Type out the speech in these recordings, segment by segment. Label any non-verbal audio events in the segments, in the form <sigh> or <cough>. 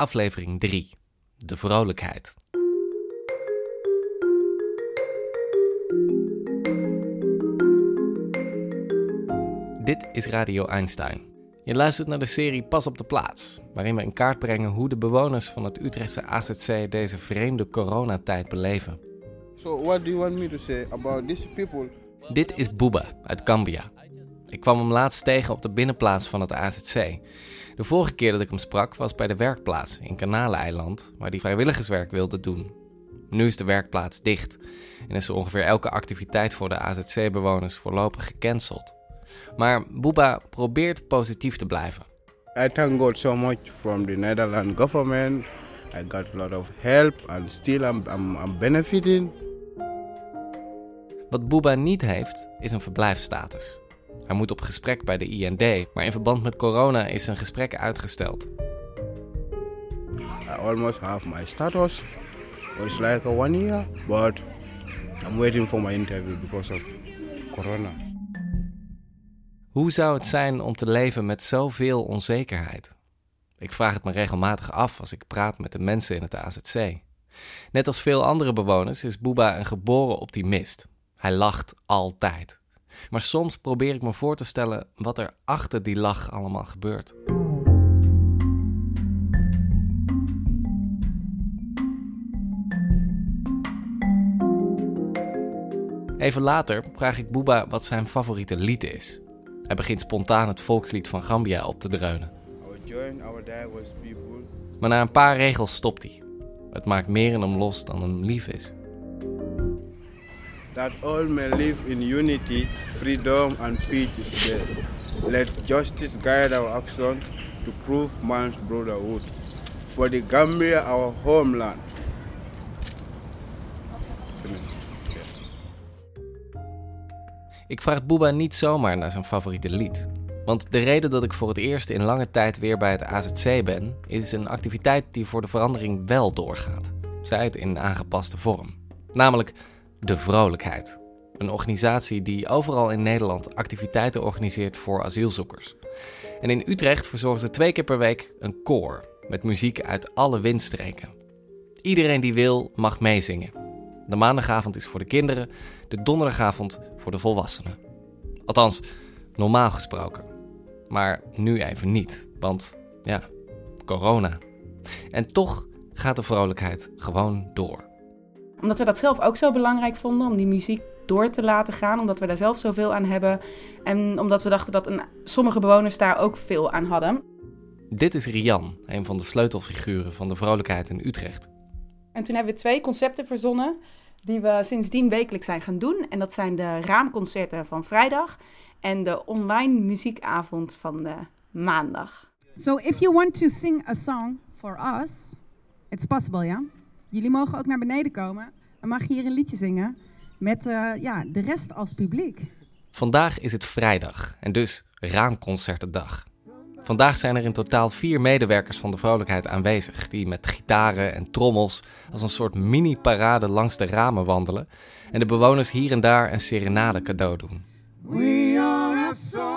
aflevering 3. De vrolijkheid. Dit is Radio Einstein. Je luistert naar de serie Pas op de plaats, waarin we in kaart brengen hoe de bewoners van het Utrechtse AZC deze vreemde coronatijd beleven. So what do you want me to say about these people? Dit is Booba uit Cambia. Ik kwam hem laatst tegen op de binnenplaats van het AZC. De vorige keer dat ik hem sprak was bij de werkplaats in Kanaleiland, waar hij vrijwilligerswerk wilde doen. Nu is de werkplaats dicht en is er ongeveer elke activiteit voor de AZC-bewoners voorlopig gecanceld. Maar Booba probeert positief te blijven. I thank God so much from the Netherlands government. I got a lot of help and still I'm, I'm, I'm benefiting. Wat Booba niet heeft, is een verblijfsstatus. Hij moet op gesprek bij de IND, maar in verband met corona is zijn gesprek uitgesteld. I almost have my status. It's like a one year, but I'm waiting for my interview because of corona. Hoe zou het zijn om te leven met zoveel onzekerheid? Ik vraag het me regelmatig af als ik praat met de mensen in het AZC. Net als veel andere bewoners is Booba een geboren optimist. Hij lacht altijd. Maar soms probeer ik me voor te stellen wat er achter die lach allemaal gebeurt. Even later vraag ik Booba wat zijn favoriete lied is. Hij begint spontaan het volkslied van Gambia op te dreunen. Maar na een paar regels stopt hij. Het maakt meer in hem los dan hem lief is. That all may live in unity, freedom and peace is there. Let justice guide our action to prove man's brotherhood. For the Gambia, our homeland. Ik vraag Booba niet zomaar naar zijn favoriete lied. Want de reden dat ik voor het eerst in lange tijd weer bij het AZC ben, is een activiteit die voor de verandering wel doorgaat. Zij het in aangepaste vorm. Namelijk de Vrolijkheid. Een organisatie die overal in Nederland activiteiten organiseert voor asielzoekers. En in Utrecht verzorgen ze twee keer per week een koor met muziek uit alle windstreken. Iedereen die wil mag meezingen. De maandagavond is voor de kinderen, de donderdagavond voor de volwassenen. Althans, normaal gesproken. Maar nu even niet, want ja, corona. En toch gaat de vrolijkheid gewoon door. Omdat we dat zelf ook zo belangrijk vonden om die muziek door te laten gaan, omdat we daar zelf zoveel aan hebben en omdat we dachten dat een, sommige bewoners daar ook veel aan hadden. Dit is Rian, een van de sleutelfiguren van de vrolijkheid in Utrecht. En toen hebben we twee concepten verzonnen die we sindsdien wekelijks zijn gaan doen. En dat zijn de raamconcerten van vrijdag en de online muziekavond van de maandag. So if you want to sing a song for us, it's possible, ja? Jullie mogen ook naar beneden komen. Dan mag je hier een liedje zingen met eh, ja, de rest als publiek. Vandaag is het vrijdag en dus raamconcertendag. Vandaag zijn er in totaal vier medewerkers van de vrolijkheid aanwezig, die met gitaren en trommels als een soort mini-parade langs de ramen wandelen en de bewoners hier en daar een serenade cadeau doen. We all have sorrow,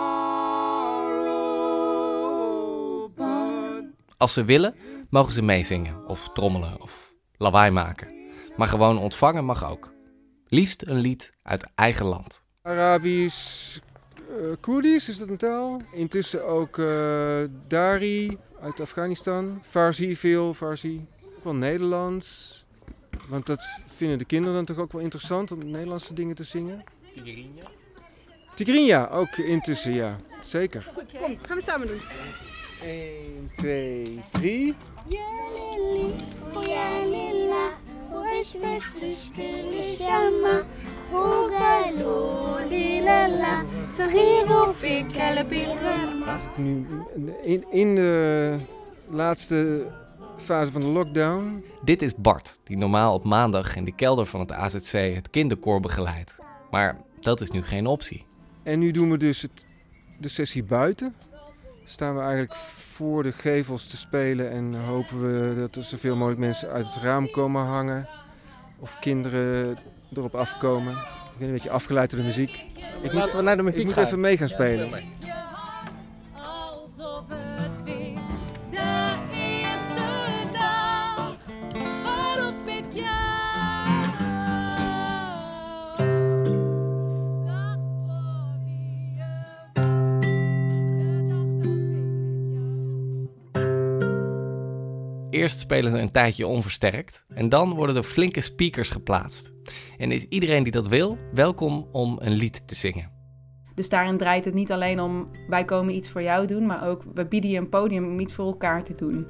but Als ze willen, mogen ze meezingen of trommelen of lawaai maken. Maar gewoon ontvangen mag ook. Liefst een lied uit eigen land. Arabisch, eh Koerdisch is dat een taal. Intussen ook eh, Dari uit Afghanistan. Farsi veel, Farsi. Ook wel Nederlands. Want dat vinden de kinderen dan toch ook wel interessant om Nederlandse dingen te zingen. Tigrinya, ook intussen, ja. Zeker. Kom, gaan we samen doen. 1, 2, 3. We zitten nu in, in de laatste fase van de lockdown. Dit is Bart, die normaal op maandag in de kelder van het AZC het kinderkoor begeleidt. Maar dat is nu geen optie. En nu doen we dus het, de sessie buiten. Staan we eigenlijk voor de gevels te spelen en hopen we dat er zoveel mogelijk mensen uit het raam komen hangen. Of kinderen erop afkomen. Ik ben een beetje afgeleid door de muziek. Ik Laten we naar de muziek ik moet gaan. even mee gaan spelen. Eerst spelen ze een tijdje onversterkt en dan worden er flinke speakers geplaatst. En is iedereen die dat wil welkom om een lied te zingen. Dus daarin draait het niet alleen om wij komen iets voor jou doen, maar ook we bieden je een podium om iets voor elkaar te doen.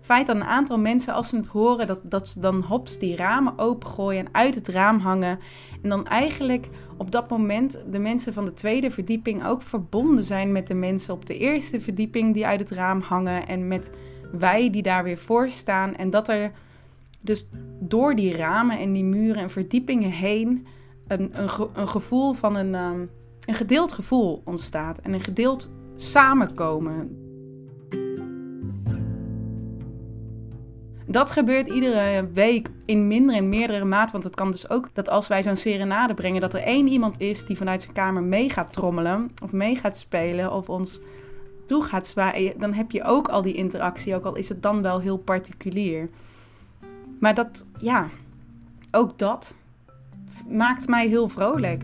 Feit dat een aantal mensen, als ze het horen, dat, dat ze dan hops die ramen opengooien en uit het raam hangen. En dan eigenlijk op dat moment de mensen van de tweede verdieping ook verbonden zijn met de mensen op de eerste verdieping die uit het raam hangen. En met wij die daar weer voor staan. En dat er dus door die ramen en die muren en verdiepingen heen een, een, ge- een gevoel van een, ehm, een gedeeld gevoel ontstaat. En een gedeeld samenkomen. Dat gebeurt iedere week in minder en meerdere mate. Want het kan dus ook dat als wij zo'n serenade brengen, dat er één iemand is die vanuit zijn kamer mee gaat trommelen. Of mee gaat spelen. Of ons toe gaat zwaaien. Dan heb je ook al die interactie. Ook al is het dan wel heel particulier. Maar dat, ja, ook dat maakt mij heel vrolijk.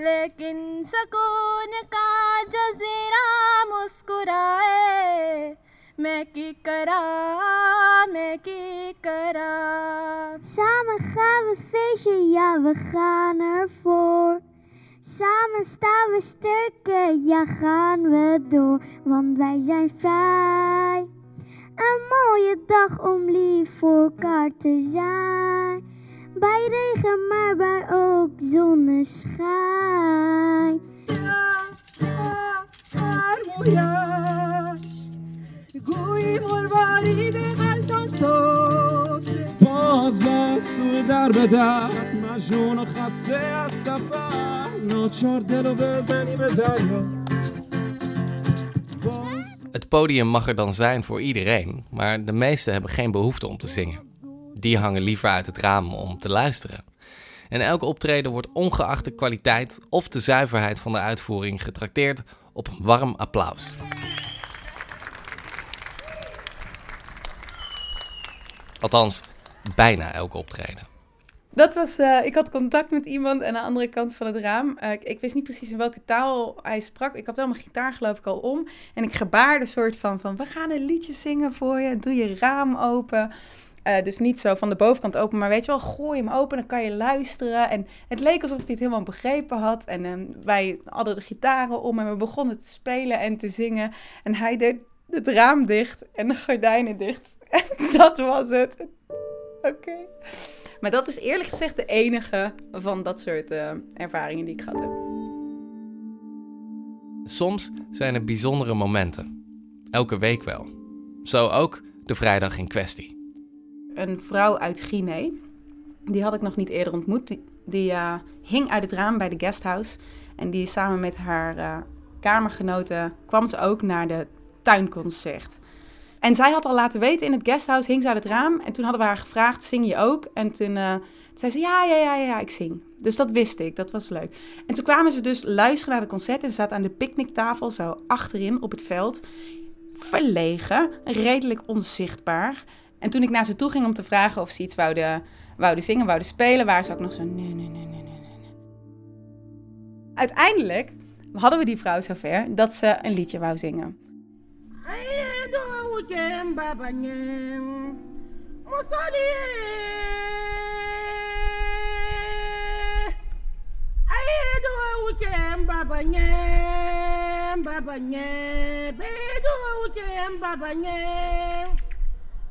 लेकिन सकून का जजीरा मुस्कुराए मैं की करा मैं की करा Samen gaan we feestje, ja we gaan ervoor. Samen staan we sterker, ja gaan we door, want wij zijn vrij. Een mooie dag om lief voor elkaar te zijn. Bij regen, maar bij ook zonneschijn. باز باز سوی در به در مجنون و خسته Het podium mag er dan zijn voor iedereen, maar de meesten hebben geen behoefte om te zingen. Die hangen liever uit het raam om te luisteren. En elke optreden wordt ongeacht de kwaliteit of de zuiverheid van de uitvoering getrakteerd op een warm applaus. Althans, bijna elke optreden. Dat was, eh, ik had contact met iemand aan de andere kant van het raam. Eh, ik, wist niet precies in welke taal hij sprak. Ik had wel mijn gitaar geloof ik al om. En ik gebaarde soort van, van we gaan een liedje zingen voor je. Doe je raam open. Eh, dus niet zo van de bovenkant open, maar weet je wel, gooi hem open, dan kan je luisteren. En het leek alsof hij het helemaal begrepen had. En ehm, wij hadden de gitaren om en we begonnen te spelen en te zingen. En hij deed het raam dicht en de gordijnen dicht. <laughs> En dat was het. Oké. Maar dat is eerlijk gezegd de enige van dat soort eh, ervaringen die ik gehad heb. Soms zijn er bijzondere momenten. Elke week wel. Zo ook de vrijdag in kwestie. Een vrouw uit Guinea, die had ik nog niet eerder ontmoet. Die, die eh, hing uit het raam bij de guesthouse. En die samen met haar eh, kamergenoten kwam ze ook naar de tuinconcert. En zij had al laten weten in het guesthouse, hing ze uit het raam. En toen hadden we haar gevraagd, zing je ook? En toen eh, zei ze, ja, ja, ja, ja, ik zing. Dus dat wist ik, dat was leuk. En toen kwamen ze dus luisteren naar de concert. En ze zaten aan de picknicktafel, zo achterin op het veld. Verlegen, redelijk onzichtbaar. En toen ik naar ze toe ging om te vragen of ze iets wouden, wouden zingen, wouden spelen, waren ze ook nog zo, nee, nee, nee, nee, nee, nee. Uiteindelijk hadden we die vrouw zover dat ze een liedje wou zingen. kucemba banye musoli ayidu ucemba banye babanye bedu ucemba banye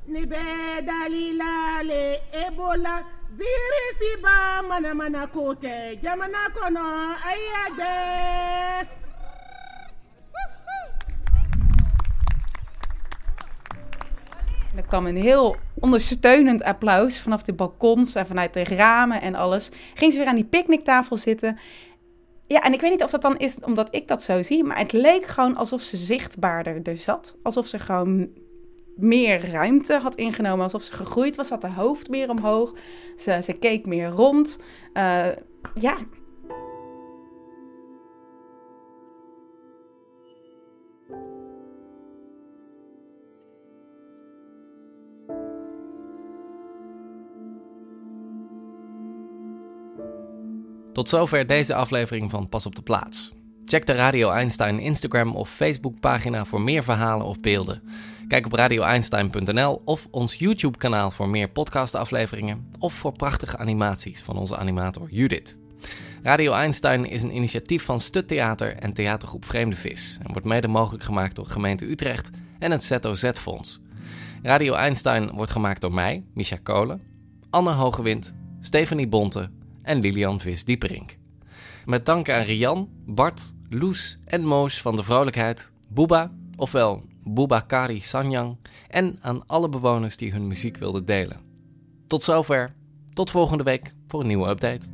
ni be dalilale ebola virisi ba mana mana kote. Jamana kono ayagbe er kwam een heel ondersteunend applaus vanaf de balkons en vanuit de ramen en alles. Ging ze weer aan die picknicktafel zitten. Ja, en ik weet niet of dat dan is omdat ik dat zo zie, maar het leek gewoon alsof ze zichtbaarder er zat. Alsof ze gewoon meer ruimte had ingenomen, alsof ze gegroeid was, had haar hoofd meer omhoog. Ze, ze keek meer rond. Uh, ja, Tot zover deze aflevering van Pas op de Plaats. Check de Radio Einstein Instagram of Facebook pagina voor meer verhalen of beelden. Kijk op radioeinstein.nl of ons YouTube kanaal voor meer podcastafleveringen of voor prachtige animaties van onze animator Judith. Radio Einstein is een initiatief van Stut Theater en theatergroep Vreemde Vis en wordt mede mogelijk gemaakt door gemeente Utrecht en het ZOZ-fonds. Radio Einstein wordt gemaakt door mij, Micha Kolen, Anne Hogewind, Stephanie Bonte en Lilian Vis-Dieperink. Met dank aan Rian, Bart, Loes en Moos van de Vrolijkheid, Booba, ofwel Kari Sanyang, en aan alle bewoners die hun muziek wilden delen. Tot zover, tot volgende week voor een nieuwe update.